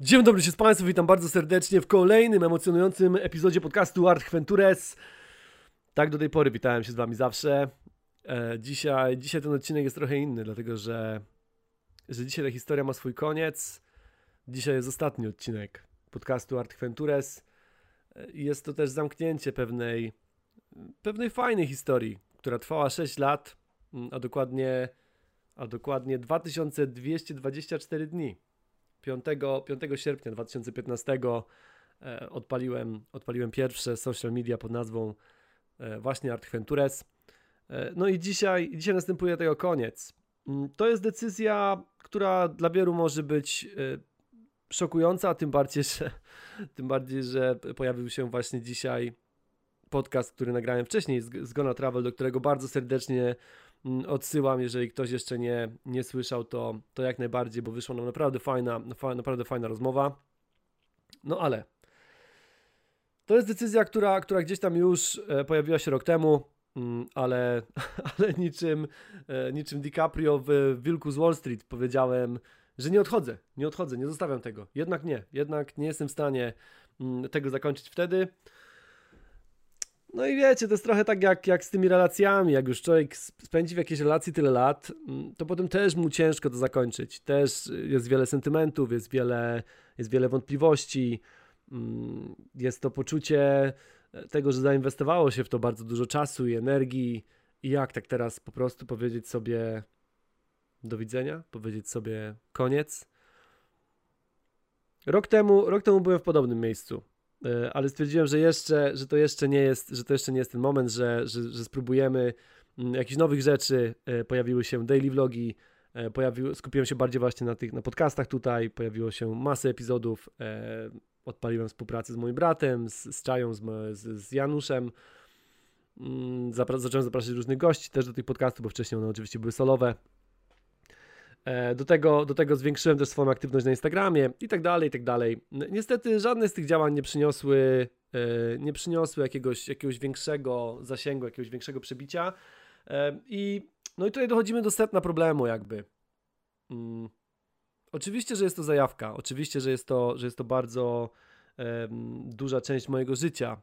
Dzień dobry się z Państwem, witam bardzo serdecznie w kolejnym emocjonującym epizodzie podcastu Art Ventures. Tak do tej pory witałem się z Wami zawsze. E, dzisiaj, dzisiaj ten odcinek jest trochę inny, dlatego że, że dzisiaj ta historia ma swój koniec. Dzisiaj jest ostatni odcinek podcastu Art Ventures. E, jest to też zamknięcie pewnej, pewnej fajnej historii, która trwała 6 lat, a dokładnie, a dokładnie 2224 dni. 5, 5 sierpnia 2015 e, odpaliłem, odpaliłem pierwsze social media pod nazwą e, właśnie Art Ventures. E, no i dzisiaj, dzisiaj następuje tego koniec. Mm, to jest decyzja, która dla wielu może być szokująca, tym bardziej, że, tym bardziej, że pojawił się właśnie dzisiaj podcast, który nagrałem wcześniej z Gona Travel, do którego bardzo serdecznie odsyłam, jeżeli ktoś jeszcze nie, nie słyszał, to, to jak najbardziej, bo wyszła nam naprawdę fajna, naprawdę fajna rozmowa. No ale to jest decyzja, która, która gdzieś tam już e, pojawiła się rok temu, mm, ale, ale niczym, e, niczym DiCaprio w Wilku z Wall Street powiedziałem, że nie odchodzę, nie odchodzę, nie zostawiam tego. Jednak nie, jednak nie jestem w stanie mm, tego zakończyć wtedy. No i wiecie, to jest trochę tak jak, jak z tymi relacjami. Jak już człowiek spędzi w jakiejś relacji tyle lat, mm, to potem też mu ciężko to zakończyć. Też jest wiele sentymentów, jest wiele, jest wiele wątpliwości. Mm, jest to poczucie tego, że zainwestowało się w to bardzo dużo czasu i energii. I jak tak teraz po prostu powiedzieć sobie do widzenia, powiedzieć sobie koniec. Rok temu, rok temu byłem w podobnym miejscu. E, ale stwierdziłem, że jeszcze, że to jeszcze nie jest, że to jeszcze nie jest ten moment, że, że, że spróbujemy mm, jakichś nowych rzeczy. E, pojawiły się daily vlogi, e, pojawił, skupiłem się bardziej właśnie na tych na podcastach tutaj, pojawiło się masę epizodów. Odpaliłem współpracę z moim bratem, z, z Czają, z, z, Januszem. Mm, zapra zacząłem zapraszać różnych gości też do tych podcastów, bo wcześniej one oczywiście były solowe. E, do tego, do tego zwiększyłem też swoją aktywność na Instagramie i tak dalej, i tak dalej. Niestety żadne z tych działań nie przyniosły, e, nie przyniosły jakiegoś, jakiegoś większego zasięgu, jakiegoś większego przebicia. E, I no i tutaj dochodzimy do setna problemu jakby. Hmm. Oczywiście, że jest to zajawka, oczywiście, że jest to, że jest to bardzo duża część mojego życia,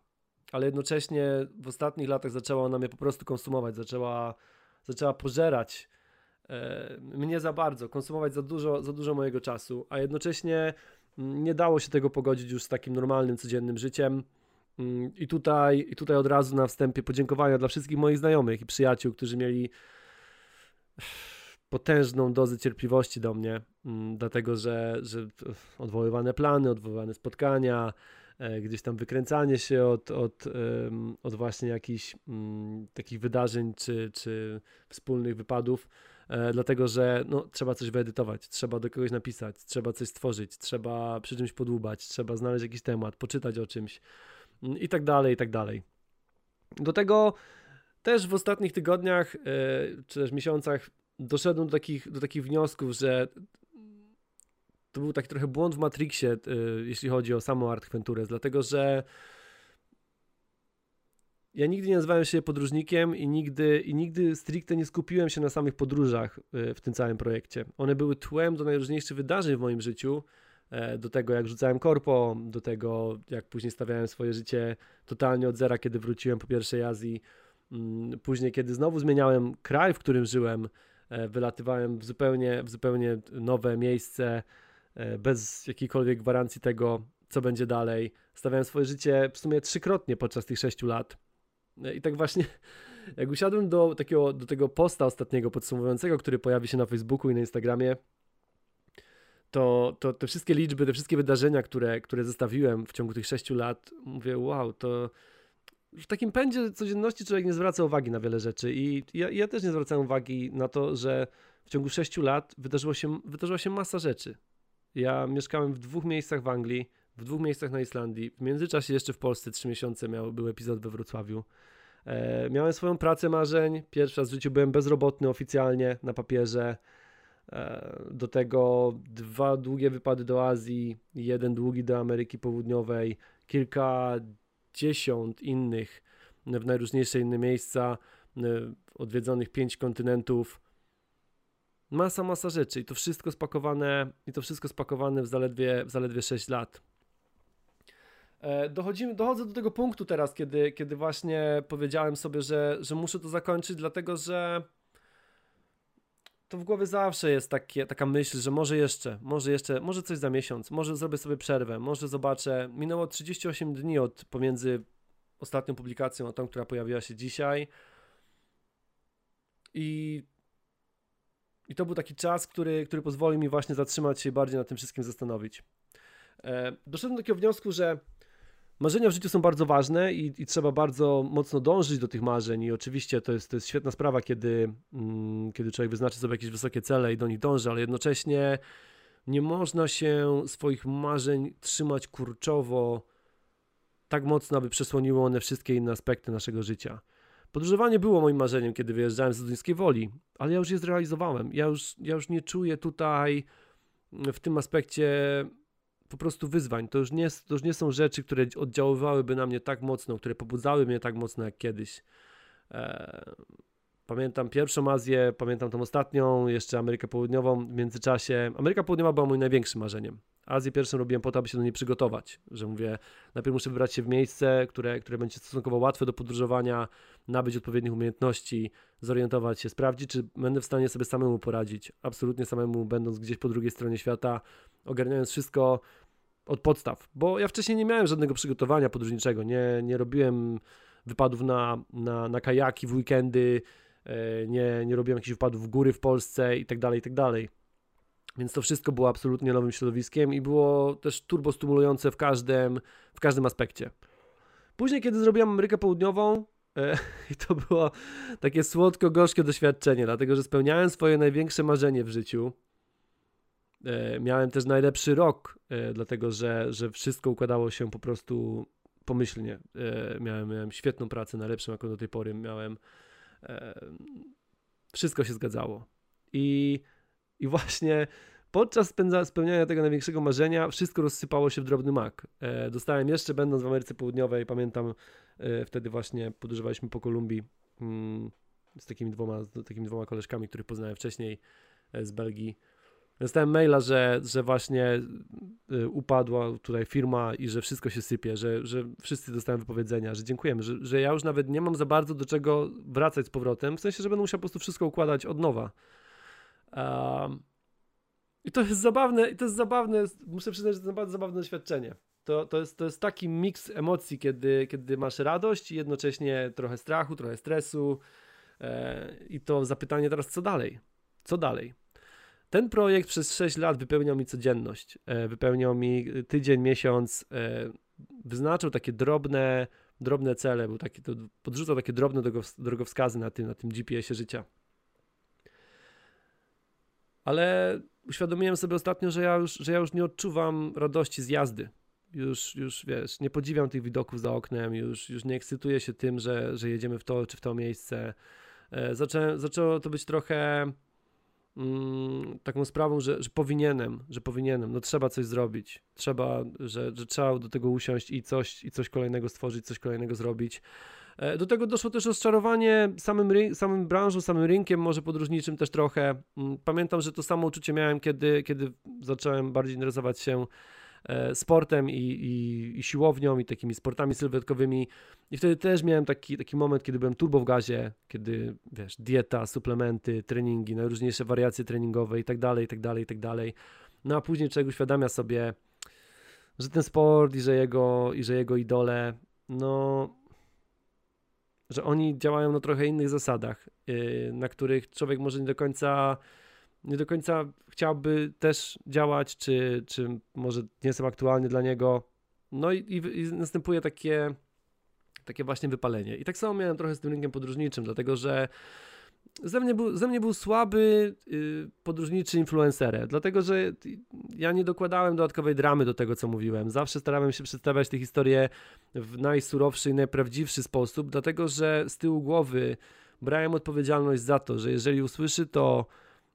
ale jednocześnie w ostatnich latach zaczęła ona mnie po prostu konsumować, zaczęła, zaczęła pożerać mnie za bardzo, konsumować za dużo, za dużo mojego czasu, a jednocześnie mm, nie dało się tego pogodzić już z takim normalnym, codziennym życiem. Mm, I tutaj, I tutaj od razu na wstępie podziękowania dla wszystkich moich znajomych i przyjaciół, którzy mieli potężną dozę cierpliwości do mnie, mm, dlatego że, że odwoływane plany, odwoływane spotkania, e, gdzieś tam wykręcanie się od, od, od właśnie jakichś takich wydarzeń czy, czy wspólnych wypadów E, dlatego że no, trzeba coś wyedytować, trzeba do kogoś napisać, trzeba coś stworzyć, trzeba przy czymś podłubać, trzeba znaleźć jakiś temat, poczytać o czymś mm, i tak dalej, i tak dalej. Do tego też w ostatnich tygodniach e, czy też miesiącach doszedłem do takich, do takich wniosków, że to był taki trochę błąd w Matrixie, e, jeśli chodzi o samą Art Ventures, dlatego że ja nigdy nie nazywałem się podróżnikiem i nigdy, i nigdy stricte nie skupiłem się na samych podróżach y, w tym całym projekcie. One były tłem do najróżniejszych wydarzeń w moim życiu, e, do tego jak rzucałem korpo, do tego jak później stawiałem swoje życie totalnie od zera, kiedy wróciłem po pierwszej Azji, mm, później kiedy znowu zmieniałem kraj, w którym żyłem, e, wylatywałem w zupełnie, w zupełnie nowe miejsce, e, bez jakiejkolwiek gwarancji tego, co będzie dalej. Stawiałem swoje życie w sumie trzykrotnie podczas tych sześciu lat. I tak właśnie, jak usiadłem do takiego, do tego posta ostatniego podsumowującego, który pojawi się na Facebooku i na Instagramie, to, to te wszystkie liczby, te wszystkie wydarzenia, które, które zestawiłem w ciągu tych sześciu lat, mówię, wow, to w takim pędzie codzienności człowiek nie zwraca uwagi na wiele rzeczy i ja, ja też nie zwracałem uwagi na to, że w ciągu sześciu lat wydarzyło się, wydarzyła się masa rzeczy. Ja mieszkałem w dwóch miejscach w Anglii, w dwóch miejscach na Islandii. W międzyczasie jeszcze w Polsce trzy miesiące miał, był epizod we Wrocławiu. E, miałem swoją pracę marzeń. Pierwszy raz w życiu byłem bezrobotny oficjalnie na papierze. E, do tego dwa długie wypady do Azji, jeden długi do Ameryki Południowej, kilkadziesiąt innych w najróżniejsze inne miejsca, e, odwiedzonych pięć kontynentów. Masa, masa rzeczy i to wszystko spakowane, i to wszystko spakowane w zaledwie, w zaledwie 6 lat. E, dochodzimy, dochodzę do tego punktu teraz, kiedy, kiedy właśnie powiedziałem sobie, że, że muszę to zakończyć, dlatego że to w głowie zawsze jest takie, taka myśl, że może jeszcze, może jeszcze, może coś za miesiąc, może zrobię sobie przerwę, może zobaczę. Minęło 38 dni od pomiędzy ostatnią publikacją a tą, która pojawiła się dzisiaj. I, i to był taki czas, który, który pozwolił mi właśnie zatrzymać się i bardziej nad tym wszystkim zastanowić. E, doszedłem do takiego wniosku, że Marzenia w życiu są bardzo ważne i, i, trzeba bardzo mocno dążyć do tych marzeń i oczywiście to jest, to jest świetna sprawa, kiedy, mm, kiedy człowiek wyznaczy sobie jakieś wysokie cele i do nich dąży, ale jednocześnie nie można się swoich marzeń trzymać kurczowo tak mocno, aby przesłoniły one wszystkie inne aspekty naszego życia. Podróżowanie było moim marzeniem, kiedy wyjeżdżałem z Dudyńskiej Woli, ale ja już je zrealizowałem. Ja już, ja już nie czuję tutaj w tym aspekcie po prostu wyzwań. To już, nie, to już nie są rzeczy, które oddziaływałyby na mnie tak mocno, które pobudzały mnie tak mocno jak kiedyś. E, pamiętam pierwszą Azję, pamiętam tą ostatnią, jeszcze Amerykę Południową w międzyczasie. Ameryka Południowa była moim największym marzeniem. Azję pierwszą robiłem po to, aby się do niej przygotować, że mówię, najpierw muszę wybrać się w miejsce, które, które będzie stosunkowo łatwe do podróżowania, nabyć odpowiednich umiejętności, zorientować się, sprawdzić, czy będę w stanie sobie samemu poradzić. Absolutnie samemu, będąc gdzieś po drugiej stronie świata, ogarniając wszystko, od podstaw, bo ja wcześniej nie miałem żadnego przygotowania podróżniczego, nie, nie robiłem wypadów na, na, na kajaki w weekendy, e, nie, nie robiłem jakichś wypadów w góry w Polsce i tak dalej, i tak dalej. Więc to wszystko było absolutnie nowym środowiskiem i było też turbo stymulujące w każdym, w każdym aspekcie. Później, kiedy zrobiłem Amerykę Południową, e, i to było takie słodko-gorzkie doświadczenie, dlatego że spełniałem swoje największe marzenie w życiu, miałem też najlepszy rok, e, dlatego że, że wszystko układało się po prostu pomyślnie. E, miałem, miałem świetną pracę, najlepszą jaką do tej pory miałem. Wszystko się zgadzało. I, i właśnie podczas spędza, spełniania tego największego marzenia wszystko rozsypało się w drobny mak. Dostałem jeszcze, będąc w Ameryce Południowej, pamiętam, wtedy właśnie podróżowaliśmy po Kolumbii mm, z takimi dwoma, takimi dwoma koleżkami, których poznałem wcześniej z Belgii. Dostałem maila, że, że właśnie y, upadła tutaj firma i że wszystko się sypie, że, że wszyscy dostają wypowiedzenia, że dziękujemy, że, że ja już nawet nie mam za bardzo do czego wracać z powrotem, w sensie, że będę musiał po prostu wszystko układać od nowa. Um, I to jest zabawne, i to jest zabawne, muszę przyznać, że to jest bardzo zabawne doświadczenie. To, to, jest, to jest taki miks emocji, kiedy, kiedy masz radość i jednocześnie trochę strachu, trochę stresu e, i to zapytanie teraz, co dalej? Co dalej? Ten projekt przez 6 lat wypełniał mi codzienność, e, wypełniał mi tydzień, miesiąc, e, wyznaczył takie drobne, drobne cele, był taki, podrzucał takie drobne drogowskazy na tym, na tym GPS-ie życia. Ale uświadomiłem sobie ostatnio, że ja już, że ja już nie odczuwam radości z jazdy. Już, już wiesz, nie podziwiam tych widoków za oknem, już, już nie ekscytuję się tym, że, że jedziemy w to czy w to miejsce. E, zaczę, zaczęło to być trochę mm, taką sprawą, że, że powinienem, że powinienem, no trzeba coś zrobić, trzeba, że, że trzeba do tego usiąść i coś, i coś kolejnego stworzyć, coś kolejnego zrobić. E, do tego doszło też rozczarowanie samym, samym branżą, samym rynkiem, może podróżniczym też trochę. Mm, pamiętam, że to samo uczucie miałem, kiedy, kiedy zacząłem bardziej interesować się sportem i, i, i, siłownią i takimi sportami sylwetkowymi i wtedy też miałem taki, taki moment, kiedy byłem turbo w gazie, kiedy wiesz, dieta, suplementy, treningi, najróżniejsze wariacje treningowe i tak dalej, i tak dalej, i tak dalej. No a później człowiek uświadamia sobie, że ten sport i że jego, i że jego idole, no że oni działają na trochę innych zasadach, yy, na których człowiek może nie do końca nie do końca chciałby też działać, czy, czy może nie są aktualnie dla niego. No i, i, i następuje takie, takie właśnie wypalenie. I tak samo miałem trochę z tym rynkiem podróżniczym, dlatego że ze mnie był, ze mnie był słaby yy, podróżniczy influencer, dlatego że ja nie dokładałem dodatkowej dramy do tego, co mówiłem. Zawsze starałem się przedstawiać te historie w najsurowszy i najprawdziwszy sposób, dlatego że z tyłu głowy brałem odpowiedzialność za to, że jeżeli usłyszy to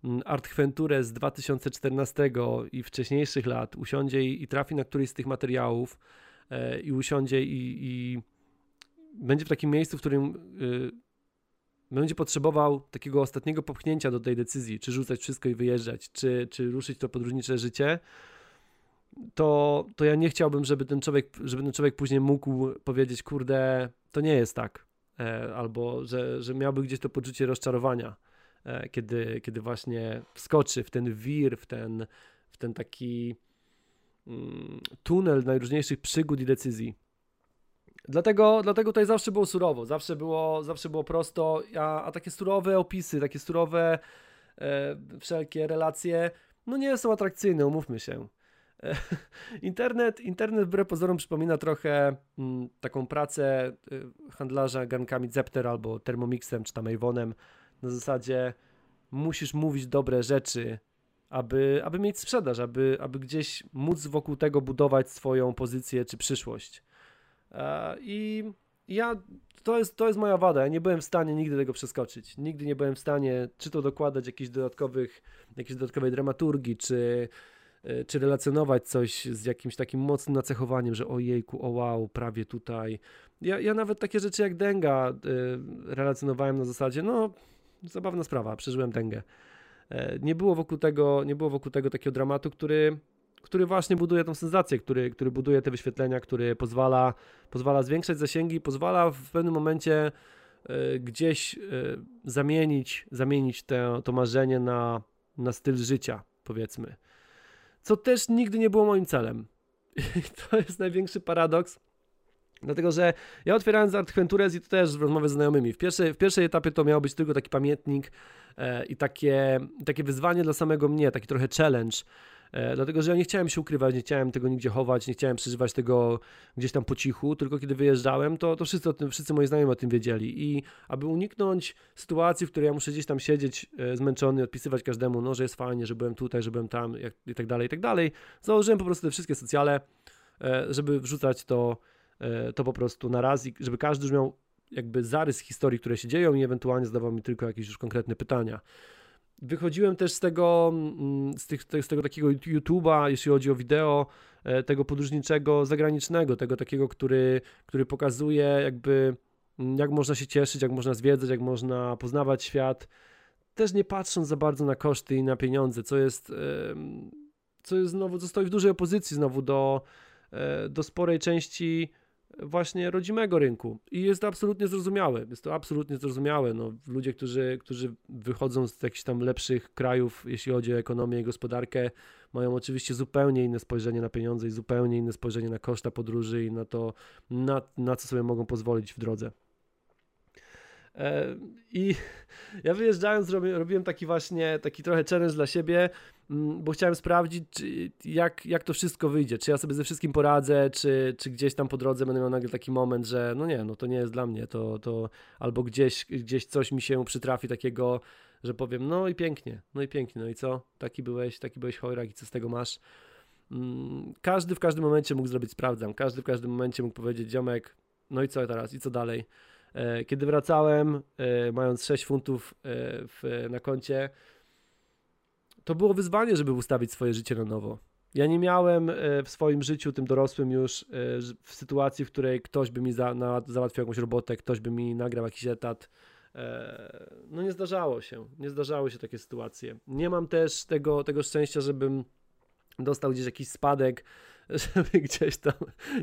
Mm, Artventure z 2014 i wcześniejszych lat usiądzie i, trafi na któryś z tych materiałów e, i usiądzie i, i, będzie w takim miejscu, w którym y, będzie potrzebował takiego ostatniego popchnięcia do tej decyzji, czy rzucać wszystko i wyjeżdżać, czy, czy ruszyć to podróżnicze życie, to, to ja nie chciałbym, żeby ten, człowiek, żeby ten człowiek później mógł powiedzieć, kurde, to nie jest tak, e, albo że, że miałby gdzieś to poczucie rozczarowania, e, kiedy, kiedy właśnie wskoczy w ten wir, w ten, w ten taki mm, tunel najróżniejszych przygód i decyzji. Dlatego, dlatego tutaj zawsze było surowo, zawsze było, zawsze było prosto, a, a takie surowe opisy, takie surowe e, wszelkie relacje, no nie są atrakcyjne, umówmy się. E, internet, internet wbrew pozorom przypomina trochę m, mm, taką pracę y, handlarza garnkami Zepter albo Thermomixem czy tam Avonem na zasadzie musisz mówić dobre rzeczy, aby, aby mieć sprzedaż, aby, aby gdzieś móc wokół tego budować swoją pozycję czy przyszłość. E, I ja, to jest, to jest moja wada. Ja nie byłem w stanie nigdy tego przeskoczyć. Nigdy nie byłem w stanie, czy to dokładać jakichś dodatkowych, jakiejś dodatkowej dramaturgii, czy, e, czy relacjonować coś z jakimś takim mocnym nacechowaniem, że ojejku, o wow, prawie tutaj. Ja, ja nawet takie rzeczy jak denga y, relacjonowałem na zasadzie, no, zabawna sprawa, przeżyłem dengę. Nie było wokół tego, nie było wokół tego takiego dramatu, który który właśnie buduje tą sensację, który, który buduje te wyświetlenia, który pozwala, pozwala zwiększać zasięgi, pozwala w pewnym momencie y, gdzieś y, zamienić, zamienić te, to marzenie na, na styl życia, powiedzmy. Co też nigdy nie było moim celem. I to jest największy paradoks, Dlatego, że ja otwierając Art i to też w rozmowie z znajomymi, w pierwszej, w pierwszej etapie to miał być tylko taki pamiętnik e, i takie, takie wyzwanie dla samego mnie, taki trochę challenge, E, dlatego, że ja nie chciałem się ukrywać, nie chciałem tego nigdzie chować, nie chciałem przeżywać tego gdzieś tam po cichu, tylko kiedy wyjeżdżałem, to, to wszyscy, o tym, wszyscy moi znajomi o tym wiedzieli. I aby uniknąć sytuacji, w której ja muszę gdzieś tam siedzieć e, zmęczony, odpisywać każdemu, no, że jest fajnie, że byłem tutaj, że byłem tam jak, i tak dalej, i tak dalej, założyłem po prostu te wszystkie socjale, żeby wrzucać to, to po prostu na raz żeby każdy już miał jakby zarys historii, które się dzieją i ewentualnie zadawał mi tylko jakieś już konkretne pytania. Wychodziłem też z tego, mm, z, tych, z tego takiego YouTube'a, jeśli chodzi o wideo, e, tego podróżniczego, zagranicznego, tego takiego, który, który pokazuje jakby mm, jak można się cieszyć, jak można zwiedzać, jak można poznawać świat, też nie patrząc za bardzo na koszty i na pieniądze, co jest, co jest znowu, co stoi w dużej opozycji znowu do, e, do sporej części właśnie rodzimego rynku. I jest to absolutnie zrozumiałe. Jest to absolutnie zrozumiałe. No, ludzie, którzy, którzy wychodzą z jakichś tam lepszych krajów, jeśli chodzi o ekonomię i gospodarkę, mają oczywiście zupełnie inne spojrzenie na pieniądze i zupełnie inne spojrzenie na koszta podróży i na to, na, na co sobie mogą pozwolić w drodze. E, I ja wyjeżdżając robiłem taki właśnie, taki trochę challenge dla siebie, mm, bo chciałem sprawdzić, czy, jak, jak to wszystko wyjdzie, czy ja sobie ze wszystkim poradzę, czy, czy gdzieś tam po drodze będę miał nagle taki moment, że no nie, no to nie jest dla mnie, to, to albo gdzieś, gdzieś coś mi się przytrafi takiego, że powiem, no i pięknie, no i pięknie, no i co, taki byłeś, taki byłeś chojrak i co z tego masz. Mm, każdy w każdym momencie mógł zrobić sprawdzam, każdy w każdym momencie mógł powiedzieć, ziomek, no i co teraz, i co dalej. E, kiedy wracałem, e, mając 6 funtów e, w, na koncie, to było wyzwanie, żeby ustawić swoje życie na nowo. Ja nie miałem w swoim życiu, tym dorosłym już, w sytuacji, w której ktoś by mi za, na, załatwił jakąś robotę, ktoś by mi nagrał jakiś etat. No nie zdarzało się, nie zdarzały się takie sytuacje. Nie mam też tego, tego szczęścia, żebym dostał gdzieś jakiś spadek, żeby gdzieś tam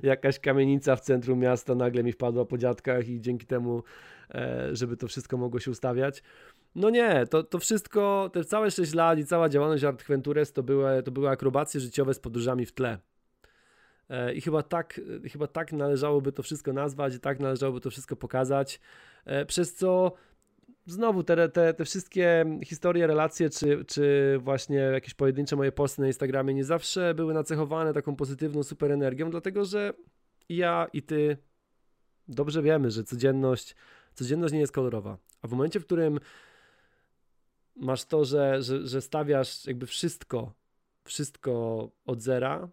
jakaś kamienica w centrum miasta nagle mi wpadła po dziadkach i dzięki temu, e, żeby to wszystko mogło się ustawiać. No nie, to, to wszystko, te całe 6 lat i cała działalność Art Ventures to były, to były akrobacje życiowe z podróżami w tle. E, I chyba tak, chyba tak należałoby to wszystko nazwać, i tak należałoby to wszystko pokazać, e, przez co znowu te, te, te wszystkie historie, relacje, czy, czy właśnie jakieś pojedyncze moje posty na Instagramie nie zawsze były nacechowane taką pozytywną super energią, dlatego że ja i ty dobrze wiemy, że codzienność, codzienność nie jest kolorowa. A w momencie, w którym masz to, że, że, że stawiasz jakby wszystko, wszystko od zera,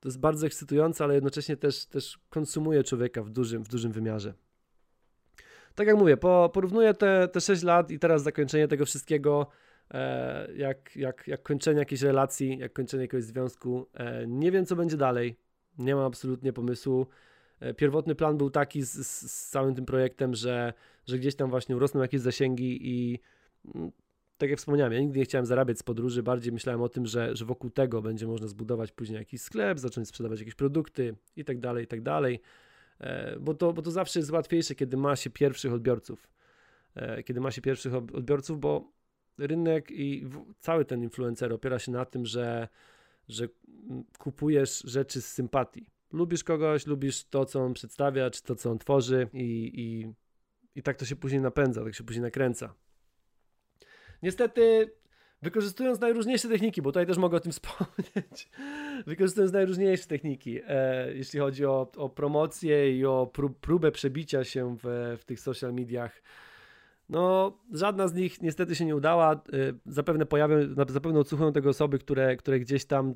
to jest bardzo ekscytujące, ale jednocześnie też, też konsumuje człowieka w dużym, w dużym wymiarze tak jak mówię, po, porównuję te, te 6 lat i teraz zakończenie tego wszystkiego, e, jak, jak, jak kończenie jakiejś relacji, jak kończenie jakiegoś związku. E, nie wiem, co będzie dalej. Nie mam absolutnie pomysłu. pierwotny plan był taki z, z, z całym tym projektem, że, że gdzieś tam właśnie urosną jakieś zasięgi i mm, tak jak wspomniałem, ja nigdy nie chciałem zarabiać z podróży, bardziej myślałem o tym, że, że wokół tego będzie można zbudować później jakiś sklep, zacząć sprzedawać jakieś produkty i tak dalej, i tak dalej, e, bo to, bo to zawsze jest łatwiejsze, kiedy ma się pierwszych odbiorców, e, kiedy ma się pierwszych odbiorców, bo rynek i cały ten influencer opiera się na tym, że, że kupujesz rzeczy z sympatii. Lubisz kogoś, lubisz to, co on przedstawia, czy to, co on tworzy i, i, i tak to się później napędza, tak się później nakręca. Niestety, wykorzystując najróżniejsze techniki, bo tutaj też mogę o tym wspomnieć, wykorzystując najróżniejsze techniki, e, jeśli chodzi o, o promocję i o prób, próbę przebicia się w, w tych social mediach, no, żadna z nich niestety się nie udała. E, zapewne pojawią, zapewne odsłuchują tego osoby, które, które gdzieś tam e,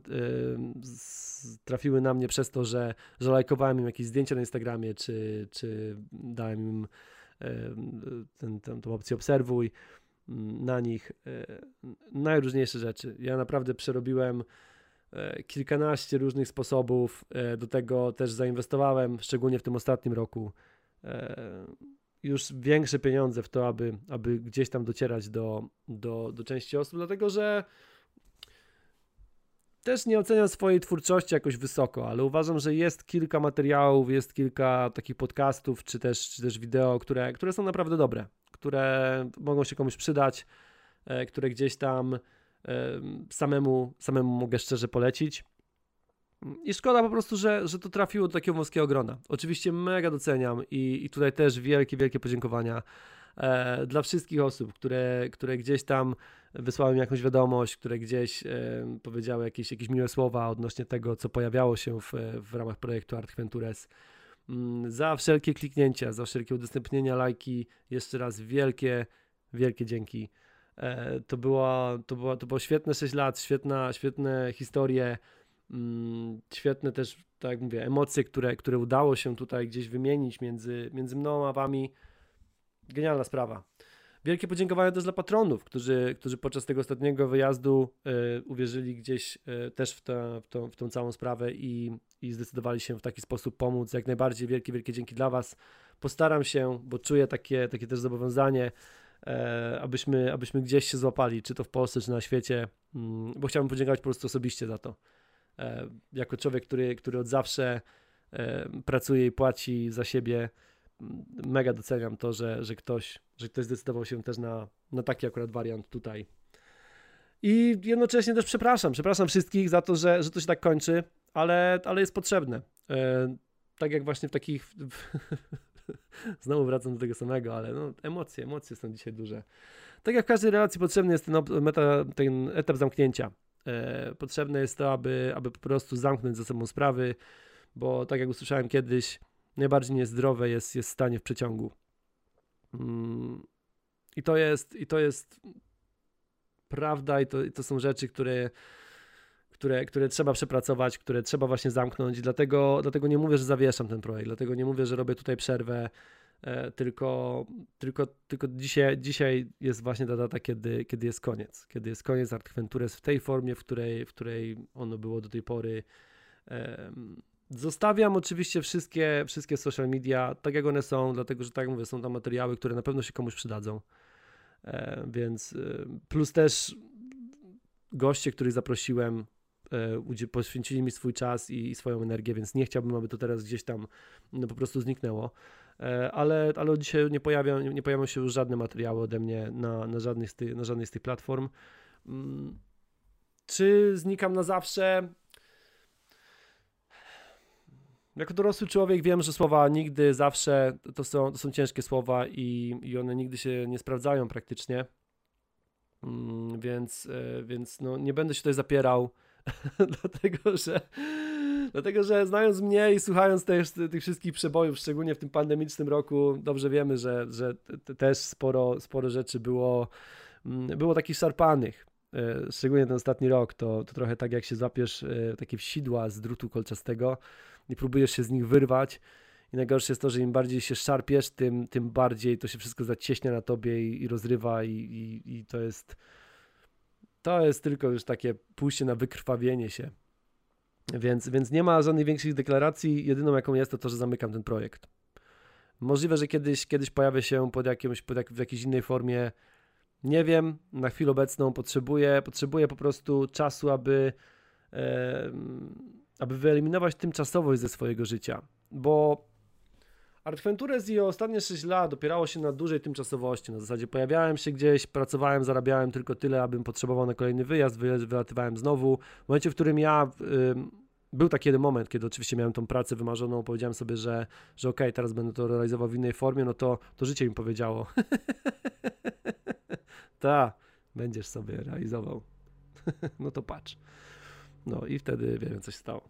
trafiły na mnie przez to, że, że lajkowałem im jakieś zdjęcia na Instagramie, czy, czy dałem im tą opcję obserwuj na nich e, najróżniejsze rzeczy. Ja naprawdę przerobiłem e, kilkanaście różnych sposobów, e, do tego też zainwestowałem, szczególnie w tym ostatnim roku, już większe pieniądze w to, aby, aby gdzieś tam docierać do, do, do części osób, dlatego że też nie oceniam swojej twórczości jakoś wysoko, ale uważam, że jest kilka materiałów, jest kilka takich podcastów, czy też, czy też wideo, które, które są naprawdę dobre które mogą się komuś przydać, e, które gdzieś tam samemu, samemu mogę szczerze polecić. I szkoda po prostu, że, że to trafiło do takiego wąskiego grona. Oczywiście mega doceniam i, i tutaj też wielkie, wielkie podziękowania e, dla wszystkich osób, które, które gdzieś tam wysłały mi jakąś wiadomość, które gdzieś powiedziały jakieś, jakieś miłe słowa odnośnie tego, co pojawiało się w, w ramach projektu Art Ventures. Mm, za wszelkie kliknięcia, za wszelkie udostępnienia, lajki. Jeszcze raz wielkie, wielkie dzięki. E, to, było, to, było, to było świetne 6 lat, świetna, świetne historie, mm, świetne też, tak jak mówię, emocje, które, które udało się tutaj gdzieś wymienić między, między mną a wami. Genialna sprawa. Wielkie podziękowania też dla patronów, którzy, którzy podczas tego ostatniego wyjazdu y, uwierzyli gdzieś y, też w, te, w, tą, w tą całą sprawę i, i zdecydowali się w taki sposób pomóc. Jak najbardziej wielkie, wielkie dzięki dla Was. Postaram się, bo czuję takie, takie też zobowiązanie, e, abyśmy, abyśmy gdzieś się złapali, czy to w Polsce, czy na świecie, mm, bo chciałbym podziękować po prostu osobiście za to. Jako człowiek, który, który od zawsze pracuje i płaci za siebie, mega doceniam to, że, że, ktoś, że ktoś zdecydował się też na, na taki akurat wariant tutaj. I jednocześnie też przepraszam, przepraszam wszystkich za to, że, że to się tak kończy, ale, ale jest potrzebne. E, tak jak właśnie w takich. Znowu wracam do tego samego, ale no, emocje, emocje są dzisiaj duże. Tak jak w każdej relacji potrzebny jest ten, meta, ten etap zamknięcia. E, potrzebne jest to, aby, aby po prostu zamknąć ze sobą sprawy, bo tak jak usłyszałem kiedyś, najbardziej niezdrowe jest, jest stanie w przeciągu. Mm, I to jest, i to jest prawda, i to, i to są rzeczy, które, które, które trzeba przepracować, które trzeba właśnie zamknąć. Dlatego, dlatego nie mówię, że zawieszam ten projekt, dlatego nie mówię, że robię tutaj przerwę. E, tylko, tylko, tylko dzisiaj, dzisiaj jest właśnie ta data, kiedy, kiedy jest koniec. Kiedy jest koniec Art w tej formie, w której, w której ono było do tej pory. Zostawiam oczywiście wszystkie, wszystkie social media tak jak one są, dlatego że tak jak mówię, są tam materiały, które na pewno się komuś przydadzą. E, więc e, plus też goście, których zaprosiłem, e, poświęcili mi swój czas i, i, swoją energię, więc nie chciałbym, aby to teraz gdzieś tam no, po prostu zniknęło. E, ale, ale dzisiaj nie pojawią, nie, pojawią się już żadne materiały ode mnie na, na, żadnej, z ty, na żadnej z tych platform. Mm, czy znikam na zawsze? Jako dorosły człowiek wiem, że słowa nigdy, zawsze to są, to są ciężkie słowa i, i one nigdy się nie sprawdzają praktycznie. Mm, więc, e, więc no, nie będę się tutaj zapierał, dlatego że Dlatego, że znając mnie i słuchając też tych wszystkich przebojów, szczególnie w tym pandemicznym roku, dobrze wiemy, że, że też sporo, sporo rzeczy było, mm, było takich szarpanych. E, szczególnie ten ostatni rok, to, to trochę tak jak się złapiesz e, takie sidła z drutu kolczastego, i próbujesz się z nich wyrwać. I najgorsze jest to, że im bardziej się szarpiesz, tym, tym bardziej to się wszystko zacieśnia na tobie i, i rozrywa, i, i, i to jest. To jest tylko już takie pójście na wykrwawienie się. Więc, więc nie ma żadnych większych deklaracji. Jedyną jaką jest to to, że zamykam ten projekt. Możliwe, że kiedyś, kiedyś pojawię się pod jakimś, pod jak, w jakiejś innej formie. Nie wiem, na chwilę obecną potrzebuję, potrzebuję po prostu czasu, aby, aby wyeliminować tymczasowość ze swojego życia. Bo Artwentures i ostatnie 6 lat opierało się na dużej tymczasowości. Na zasadzie pojawiałem się gdzieś, pracowałem, zarabiałem tylko tyle, abym potrzebował na kolejny wyjazd, wylatywałem znowu. W momencie, w którym ja... był taki jeden moment, kiedy oczywiście miałem tą pracę wymarzoną, powiedziałem sobie, że, że okej, okay, teraz będę to realizował w innej formie, no to, to życie mi powiedziało. Ta, będziesz sobie realizował. no to patrz. No i wtedy, wiem, coś stało.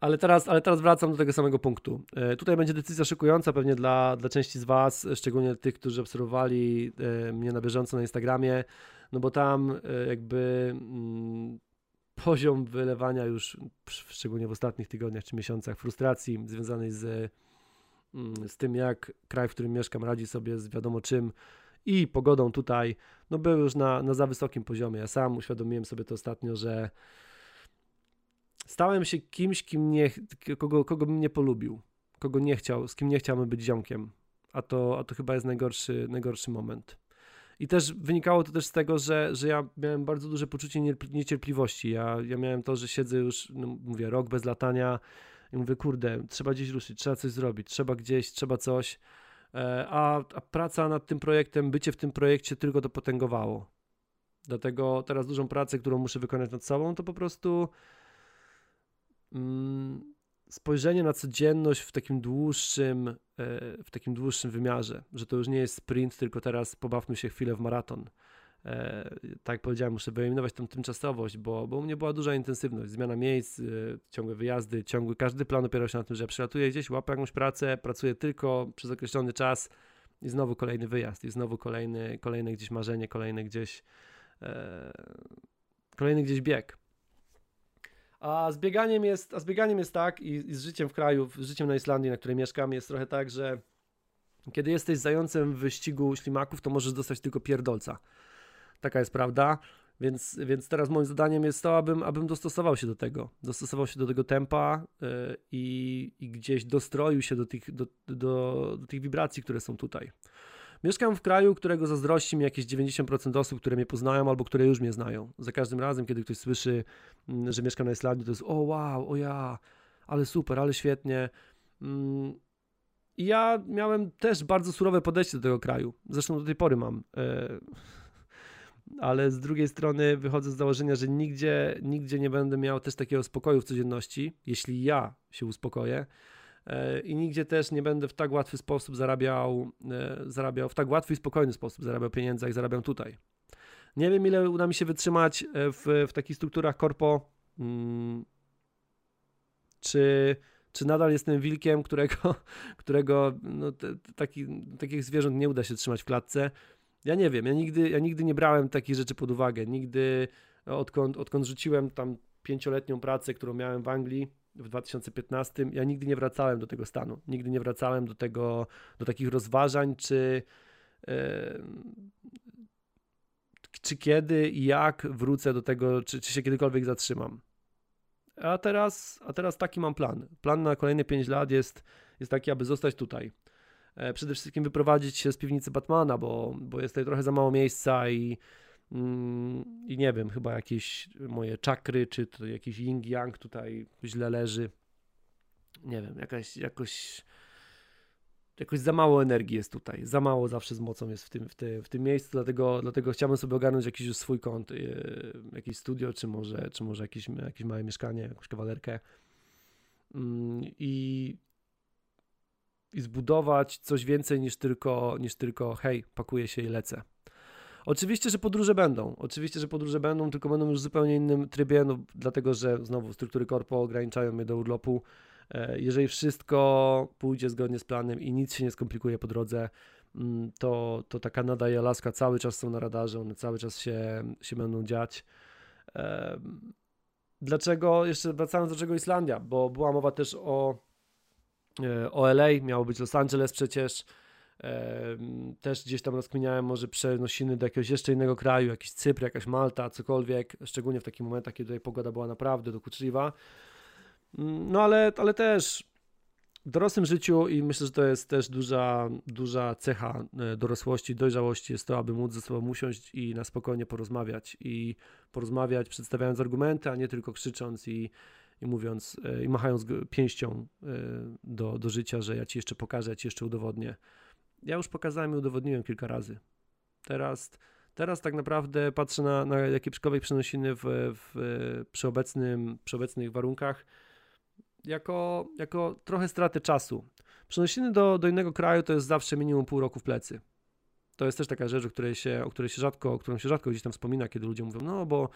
Ale teraz, ale teraz wracam do tego samego punktu. E, tutaj będzie decyzja szykująca pewnie dla, dla części z Was, szczególnie tych, którzy obserwowali e, mnie na bieżąco na Instagramie, no bo tam e, jakby mm, poziom wylewania już, szczególnie w ostatnich tygodniach czy miesiącach, frustracji związanej z, mm, z tym, jak kraj, w którym mieszkam, radzi sobie z wiadomo czym i pogodą tutaj, no był już na, na za wysokim poziomie. Ja sam uświadomiłem sobie to ostatnio, że stałem się kimś, kim nie, kogo, kogo bym nie polubił, kogo nie chciał, z kim nie chciałbym być ziomkiem. A to, a to chyba jest najgorszy, najgorszy moment. I też wynikało to też z tego, że, że ja miałem bardzo duże poczucie niecierpliwości. Ja, ja miałem to, że siedzę już, no mówię, rok bez latania i mówię, kurde, trzeba gdzieś ruszyć, trzeba coś zrobić, trzeba gdzieś, trzeba coś. E, a, a praca nad tym projektem, bycie w tym projekcie tylko to potęgowało. Dlatego teraz dużą pracę, którą muszę wykonać nad sobą, to po prostu Mm, spojrzenie na codzienność w takim dłuższym, e, w takim dłuższym wymiarze, że to już nie jest sprint, tylko teraz pobawmy się chwilę w maraton. E, tak powiedziałem, muszę wyeliminować tą tymczasowość, bo, bo u mnie była duża intensywność, zmiana miejsc, e, ciągłe wyjazdy, ciągły, każdy plan opierał się na tym, że przylatuję gdzieś, łapię jakąś pracę, pracuję tylko przez określony czas i znowu kolejny wyjazd, i znowu kolejny, kolejne gdzieś marzenie, kolejny gdzieś kolejny gdzieś bieg. A z bieganiem jest, a z bieganiem jest tak i, i z życiem w kraju, z życiem na Islandii, na której mieszkam, jest trochę tak, że kiedy jesteś zającem w wyścigu ślimaków, to możesz dostać tylko pierdolca. Taka jest prawda. Więc, więc teraz moim zadaniem jest to, abym, abym dostosował się do tego. Dostosował się do tego tempa yy, i, i gdzieś dostroił się do tych, do, do, do tych wibracji, które są tutaj. Mieszkam w kraju, którego zazdrości mi jakieś 90% osób, które mnie poznają albo które już mnie znają. Za każdym razem, kiedy ktoś słyszy, mm, że mieszkam na Islandii, to jest o wow, o ja, ale super, ale świetnie. Mm, I ja miałem też bardzo surowe podejście do tego kraju. Zresztą do tej pory mam. Ale z drugiej strony wychodzę z założenia, że nigdzie, nigdzie nie będę miał też takiego spokoju w codzienności, jeśli ja się uspokoję E, i nigdzie też nie będę w tak łatwy sposób zarabiał, e, zarabiał w tak łatwy i spokojny sposób zarabiał pieniądze, jak zarabiam tutaj. Nie wiem, ile uda mi się wytrzymać e, w, w takich strukturach korpo, hmm, czy, czy nadal jestem wilkiem, którego, którego no, te, taki, takich zwierząt nie uda się trzymać w klatce. Ja nie wiem, ja nigdy, ja nigdy nie brałem takich rzeczy pod uwagę. Nigdy, odkąd, odkąd rzuciłem tam pięcioletnią pracę, którą miałem w Anglii, w 2015, ja nigdy nie wracałem do tego stanu. Nigdy nie wracałem do tego, do takich rozważań, czy, yy, czy kiedy i jak wrócę do tego, czy, czy się kiedykolwiek zatrzymam. A teraz, a teraz taki mam plan. Plan na kolejne 5 lat jest, jest taki, aby zostać tutaj. E, przede wszystkim wyprowadzić się z piwnicy Batmana, bo, bo jest tutaj trochę za mało miejsca i Mm, I nie wiem, chyba jakieś moje czakry, czy to jakiś yin-yang tutaj źle leży. Nie wiem, jakaś, jakoś, jakoś za mało energii jest tutaj. Za mało zawsze z mocą jest w tym, w, te, w tym miejscu, dlatego, dlatego chciałbym sobie ogarnąć jakiś już swój kąt, yy, jakieś studio, czy może, czy może jakieś, jakieś małe mieszkanie, jakąś kawalerkę. Yy, I, i zbudować coś więcej niż tylko, niż tylko hej, pakuję się i lecę. Oczywiście, że podróże będą. Oczywiście, że podróże będą, tylko będą już w zupełnie innym trybie, no, dlatego że znowu struktury korpo ograniczają mnie do urlopu. E, jeżeli wszystko pójdzie zgodnie z planem i nic się nie skomplikuje po drodze, mm, to, to ta Kanada i Alaska cały czas są na radarze, one cały czas się, się będą dziać. Dlaczego, jeszcze wracając do czego Islandia, bo była mowa też o, e, o LA, miało być Los Angeles przecież. Też gdzieś tam rozkminiałem może przenosiny do jakiegoś jeszcze innego kraju, jakiś Cypr, jakaś Malta, cokolwiek, szczególnie w takich momentach, kiedy tutaj pogoda była naprawdę dokuczliwa. Mm, no ale, ale też w dorosłym życiu i myślę, że to jest też duża, duża cecha e, dorosłości, dojrzałości jest to, aby móc ze sobą usiąść i na spokojnie porozmawiać i porozmawiać przedstawiając argumenty, a nie tylko krzycząc i, i mówiąc e, i machając pięścią e, do, do życia, że ja ci jeszcze pokażę, ja ci jeszcze udowodnię. Ja już pokazałem i udowodniłem kilka razy. Teraz, teraz tak naprawdę patrzę na, na jakiekolwiek przenosiny w, w, przy, obecnym, przy obecnych warunkach jako, jako trochę straty czasu. Przenosiny do, do innego kraju to jest zawsze minimum pół roku w plecy. To jest też taka rzecz, o której się, o której się rzadko, o którą się rzadko gdzieś tam wspomina, kiedy ludzie mówią, no bo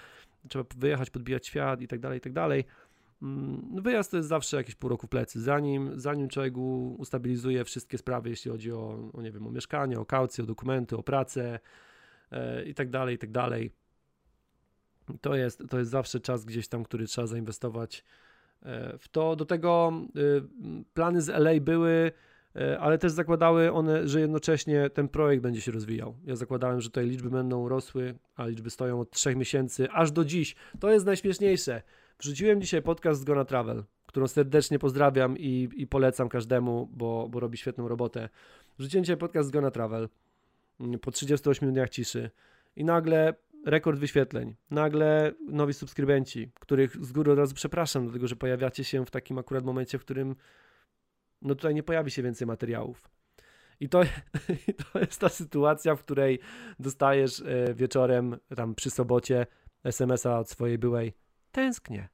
trzeba wyjechać, podbijać świat i tak dalej, i tak dalej. Mm, wyjazd to jest zawsze jakieś pół roku plecy. Zanim, zanim człowiek ustabilizuje wszystkie sprawy, jeśli chodzi o, o nie wiem, o mieszkanie, o kaucję, o dokumenty, o pracę e, i tak dalej, i tak dalej. To jest, to jest zawsze czas gdzieś tam, który trzeba zainwestować e, w to. Do tego y, plany z LA były, e, ale też zakładały one, że jednocześnie ten projekt będzie się rozwijał. Ja zakładałem, że tutaj liczby będą rosły, a liczby stoją od trzech miesięcy aż do dziś. To jest najśmieszniejsze. Wrzuciłem dzisiaj podcast z Gona Travel, którą serdecznie pozdrawiam i, i polecam każdemu, bo, bo robi świetną robotę. Wrzuciłem dzisiaj podcast z Gona Travel mm, po 38 dniach ciszy i nagle rekord wyświetleń, nagle nowi subskrybenci, których z góry od razu przepraszam, dlatego że pojawiacie się w takim akurat momencie, w którym no tutaj nie pojawi się więcej materiałów. I to, to jest ta sytuacja, w której dostajesz e, wieczorem, tam przy sobocie, SMS-a od swojej byłej tęsknię.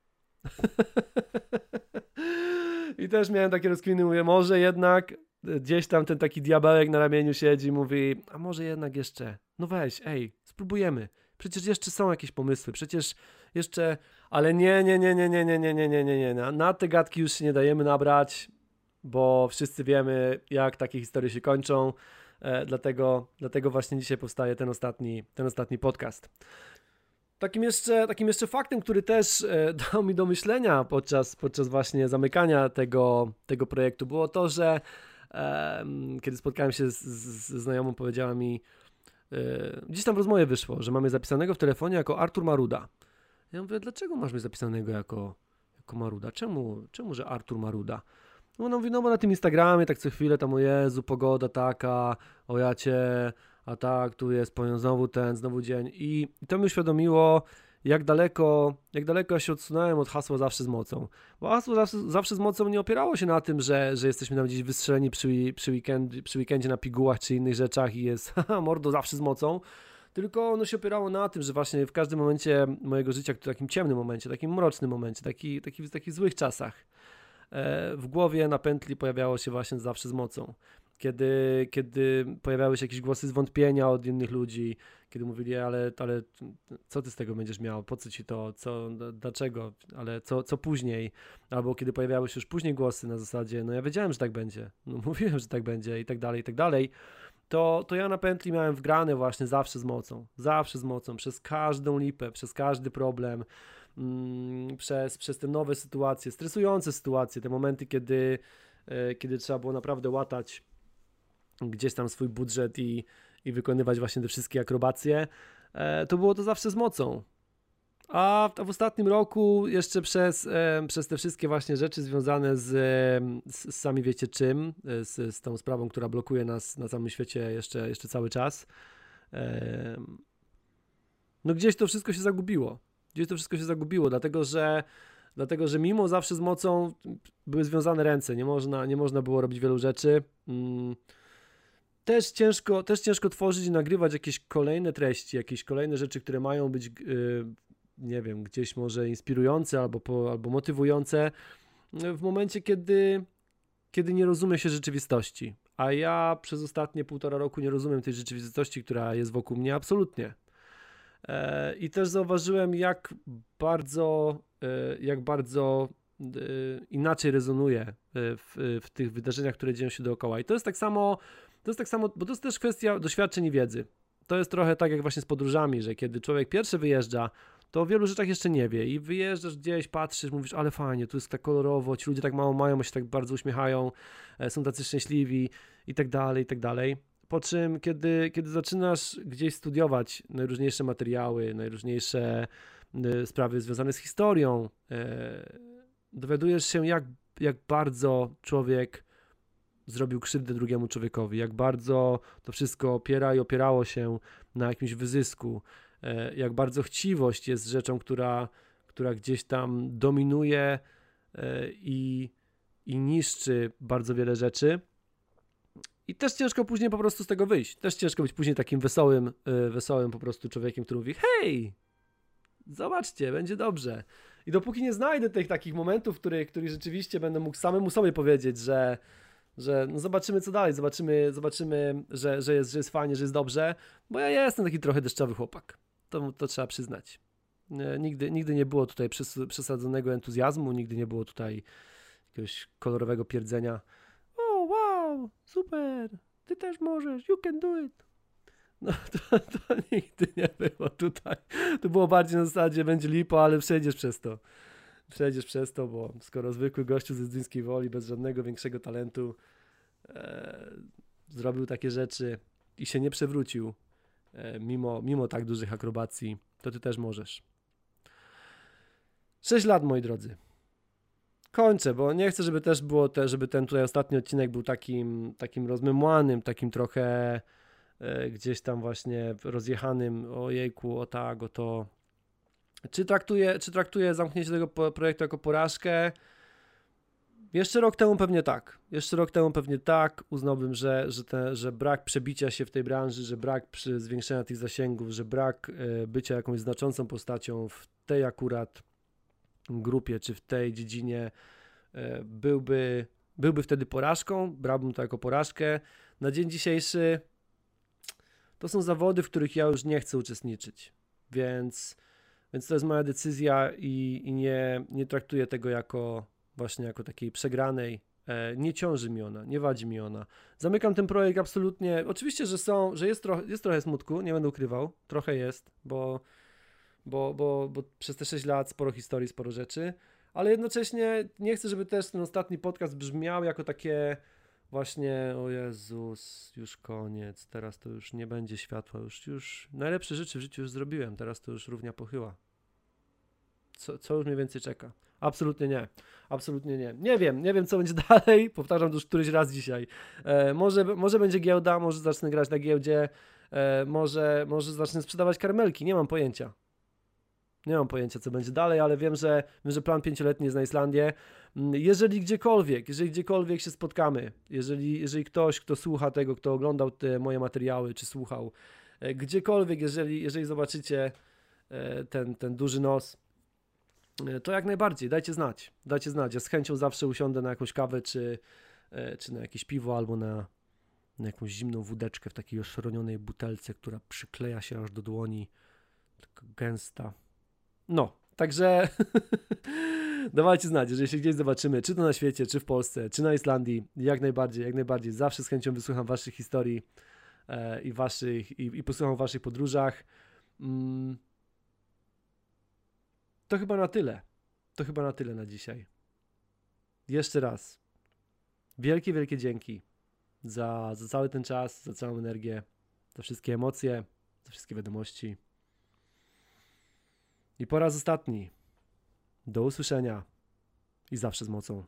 I też miałem takie rozkwiny, mówię, może jednak gdzieś tam ten taki diabełek na ramieniu siedzi, mówi, a może jednak jeszcze, no weź, ej, spróbujemy. Przecież jeszcze są jakieś pomysły, przecież jeszcze, ale nie, nie, nie, nie, nie, nie, nie, nie, nie, nie, nie. Na, na te gadki już się nie dajemy nabrać, bo wszyscy wiemy, jak takie historie się kończą. E, dlatego, dlatego właśnie dzisiaj powstaje ten ostatni, ten ostatni podcast. Takim jeszcze, takim jeszcze faktem, który też e, dał mi do myślenia podczas, podczas właśnie zamykania tego, tego projektu, było to, że kiedy spotkałem się z, z, znajomą, powiedziała mi, e, gdzieś tam w rozmowie wyszło, że mamy zapisanego w telefonie jako Artur Maruda. Ja mówię, dlaczego masz mnie zapisanego jako, jako Maruda? Czemu, czemu, że Artur Maruda? No ona mówi, no bo na tym Instagramie tak co chwilę tam, o Jezu, pogoda taka, o ja cię a tak, tu jest, powiem znowu ten, znowu dzień. I, i to mi uświadomiło, jak daleko, jak daleko ja się odsunąłem od hasła zawsze z mocą. Bo hasło zawsze, zawsze z mocą nie opierało się na tym, że, że jesteśmy tam gdzieś wystrzeleni przy, przy, weekend, przy weekendzie na pigułach czy innych rzeczach i jest haha, mordo zawsze z mocą. Tylko ono się opierało na tym, że właśnie w każdym momencie mojego życia, w takim ciemnym momencie, takim mrocznym momencie, taki, taki, w takich złych czasach, e, w głowie na pętli pojawiało się właśnie zawsze z mocą kiedy, kiedy pojawiały się jakieś głosy zwątpienia od innych ludzi, kiedy mówili, ale, ale co ty z tego będziesz miał, po co ci to, co, dlaczego, ale co, co później, albo kiedy pojawiały się już później głosy na zasadzie, no ja wiedziałem, że tak będzie, no mówiłem, że tak będzie i tak dalej, i tak dalej, to, to ja na pętli miałem wgrane właśnie zawsze z mocą, zawsze z mocą, przez każdą lipę, przez każdy problem, mm, przez, przez te nowe sytuacje, stresujące sytuacje, te momenty, kiedy, e, kiedy trzeba było naprawdę łatać gdzieś tam swój budżet i, i wykonywać właśnie te wszystkie akrobacje, e, to było to zawsze z mocą. A w ostatnim roku jeszcze przez, e, przez te wszystkie właśnie rzeczy związane z, z, sami wiecie czym, e, z, z tą sprawą, która blokuje nas na całym świecie jeszcze, jeszcze cały czas, no gdzieś to wszystko się zagubiło. Gdzieś to wszystko się zagubiło, dlatego że dlatego że mimo zawsze z mocą były związane ręce, nie można, nie można było robić wielu rzeczy. Też ciężko, też ciężko tworzyć i nagrywać jakieś kolejne treści, jakieś kolejne rzeczy, które mają być, yy, nie wiem, gdzieś może inspirujące albo, po, albo motywujące w momencie, kiedy, kiedy nie rozumie się rzeczywistości. A ja przez ostatnie półtora roku nie rozumiem tej rzeczywistości, która jest wokół mnie absolutnie. E, I też zauważyłem, jak bardzo, e, jak bardzo inaczej rezonuje w, w tych wydarzeniach, które dzieją się dookoła. I to jest tak samo to jest tak samo, bo to jest też kwestia doświadczeń i wiedzy. To jest trochę tak jak właśnie z podróżami, że kiedy człowiek pierwszy wyjeżdża, to o wielu rzeczach jeszcze nie wie i wyjeżdżasz gdzieś, patrzysz, mówisz, ale fajnie, tu jest tak kolorowo, ci ludzie tak mało mają, się tak bardzo uśmiechają, e, są tacy szczęśliwi i tak dalej, i tak dalej. Po czym, kiedy, kiedy zaczynasz gdzieś studiować najróżniejsze materiały, najróżniejsze e, sprawy związane z historią, e, dowiadujesz się, jak, jak bardzo człowiek zrobił krzywdę drugiemu człowiekowi, jak bardzo to wszystko opiera i opierało się na jakimś wyzysku, e, jak bardzo chciwość jest rzeczą, która, która gdzieś tam dominuje e, i, i niszczy bardzo wiele rzeczy. I też ciężko później po prostu z tego wyjść. Też ciężko być później takim wesołym, e, wesołym po prostu człowiekiem, który mówi: Hej, zobaczcie, będzie dobrze. I dopóki nie znajdę tych takich momentów, w których, których rzeczywiście będę mógł samemu sobie powiedzieć, że, że no zobaczymy co dalej, zobaczymy, zobaczymy że, że, jest, że jest fajnie, że jest dobrze, bo ja jestem taki trochę deszczowy chłopak. To, to trzeba przyznać. Nigdy, nigdy nie było tutaj przesadzonego entuzjazmu, nigdy nie było tutaj jakiegoś kolorowego pierdzenia. O, wow, super, ty też możesz, you can do it. No to, to nigdy nie było tutaj. To było bardziej na zasadzie będzie lipo, ale przejdziesz przez to. Przejdziesz przez to, bo skoro zwykły gościu ze Zdyńskiej Woli, bez żadnego większego talentu, e, zrobił takie rzeczy i się nie przewrócił, e, mimo, mimo tak dużych akrobacji, to ty też możesz. 6 lat, moi drodzy. Kończę, bo nie chcę, żeby też było, te, żeby ten tutaj ostatni odcinek był takim, takim rozmemłanym, takim trochę E, gdzieś tam właśnie rozjechanym, o jejku, o tak, o to. Czy traktuje, czy traktuje zamknięcie tego projektu jako porażkę? Jeszcze rok temu pewnie tak. Jeszcze rok temu pewnie tak. Uznałbym, że, że, te, że brak przebicia się w tej branży, że brak zwiększenia tych zasięgów, że brak e, bycia jakąś znaczącą postacią w tej akurat grupie czy w tej dziedzinie e, byłby, byłby wtedy porażką. Brałbym to jako porażkę. Na dzień dzisiejszy to są zawody, w których ja już nie chcę uczestniczyć. Więc, więc to jest moja decyzja i, i nie, nie traktuję tego jako właśnie jako takiej przegranej. E, nie ciąży mi ona, nie wadzi mi ona. Zamykam ten projekt absolutnie. Oczywiście, że są, że jest, trochę, jest trochę smutku, nie będę ukrywał. Trochę jest, bo, bo, bo, bo przez te 6 lat sporo historii, sporo rzeczy, ale jednocześnie nie chcę, żeby też ten ostatni podcast brzmiał jako takie właśnie, o Jezus, już koniec, teraz to już nie będzie światła, już, już najlepsze rzeczy w życiu już zrobiłem, teraz to już równia pochyła. Co, co już mnie więcej czeka? Absolutnie nie. Absolutnie nie. Nie wiem, nie wiem co będzie dalej. Powtarzam to już któryś raz dzisiaj. E, może, może będzie giełda, może zacznę grać na giełdzie, e, może, może zacznę sprzedawać karmelki, nie mam pojęcia. Nie mam pojęcia, co będzie dalej, ale wiem, że, wiem, że plan pięcioletni jest na Islandię. Mm, jeżeli gdziekolwiek, jeżeli gdziekolwiek się spotkamy, jeżeli, jeżeli ktoś, kto słucha tego, kto oglądał te moje materiały, czy słuchał, e, gdziekolwiek, jeżeli, jeżeli zobaczycie e, ten, ten duży nos, e, to jak najbardziej, dajcie znać, dajcie znać. Ja z chęcią zawsze usiądę na jakąś kawę, czy, czy na jakieś piwo, albo na, na jakąś zimną wódeczkę w takiej oszronionej butelce, która przykleja się aż do dłoni, taka gęsta. No, także dawajcie znać, jeżeli się gdzieś zobaczymy, czy to na świecie, czy w Polsce, czy na Islandii, jak najbardziej, jak najbardziej. Zawsze z chęcią wysłucham waszych historii e, i waszych, i, i posłucham o waszych podróżach. Mm. To chyba na tyle. To chyba na tyle na dzisiaj. Jeszcze raz. Wielkie, wielkie dzięki za, za cały ten czas, za całą energię, za wszystkie emocje, za wszystkie wiadomości. I po raz ostatni. Do usłyszenia i zawsze z mocą.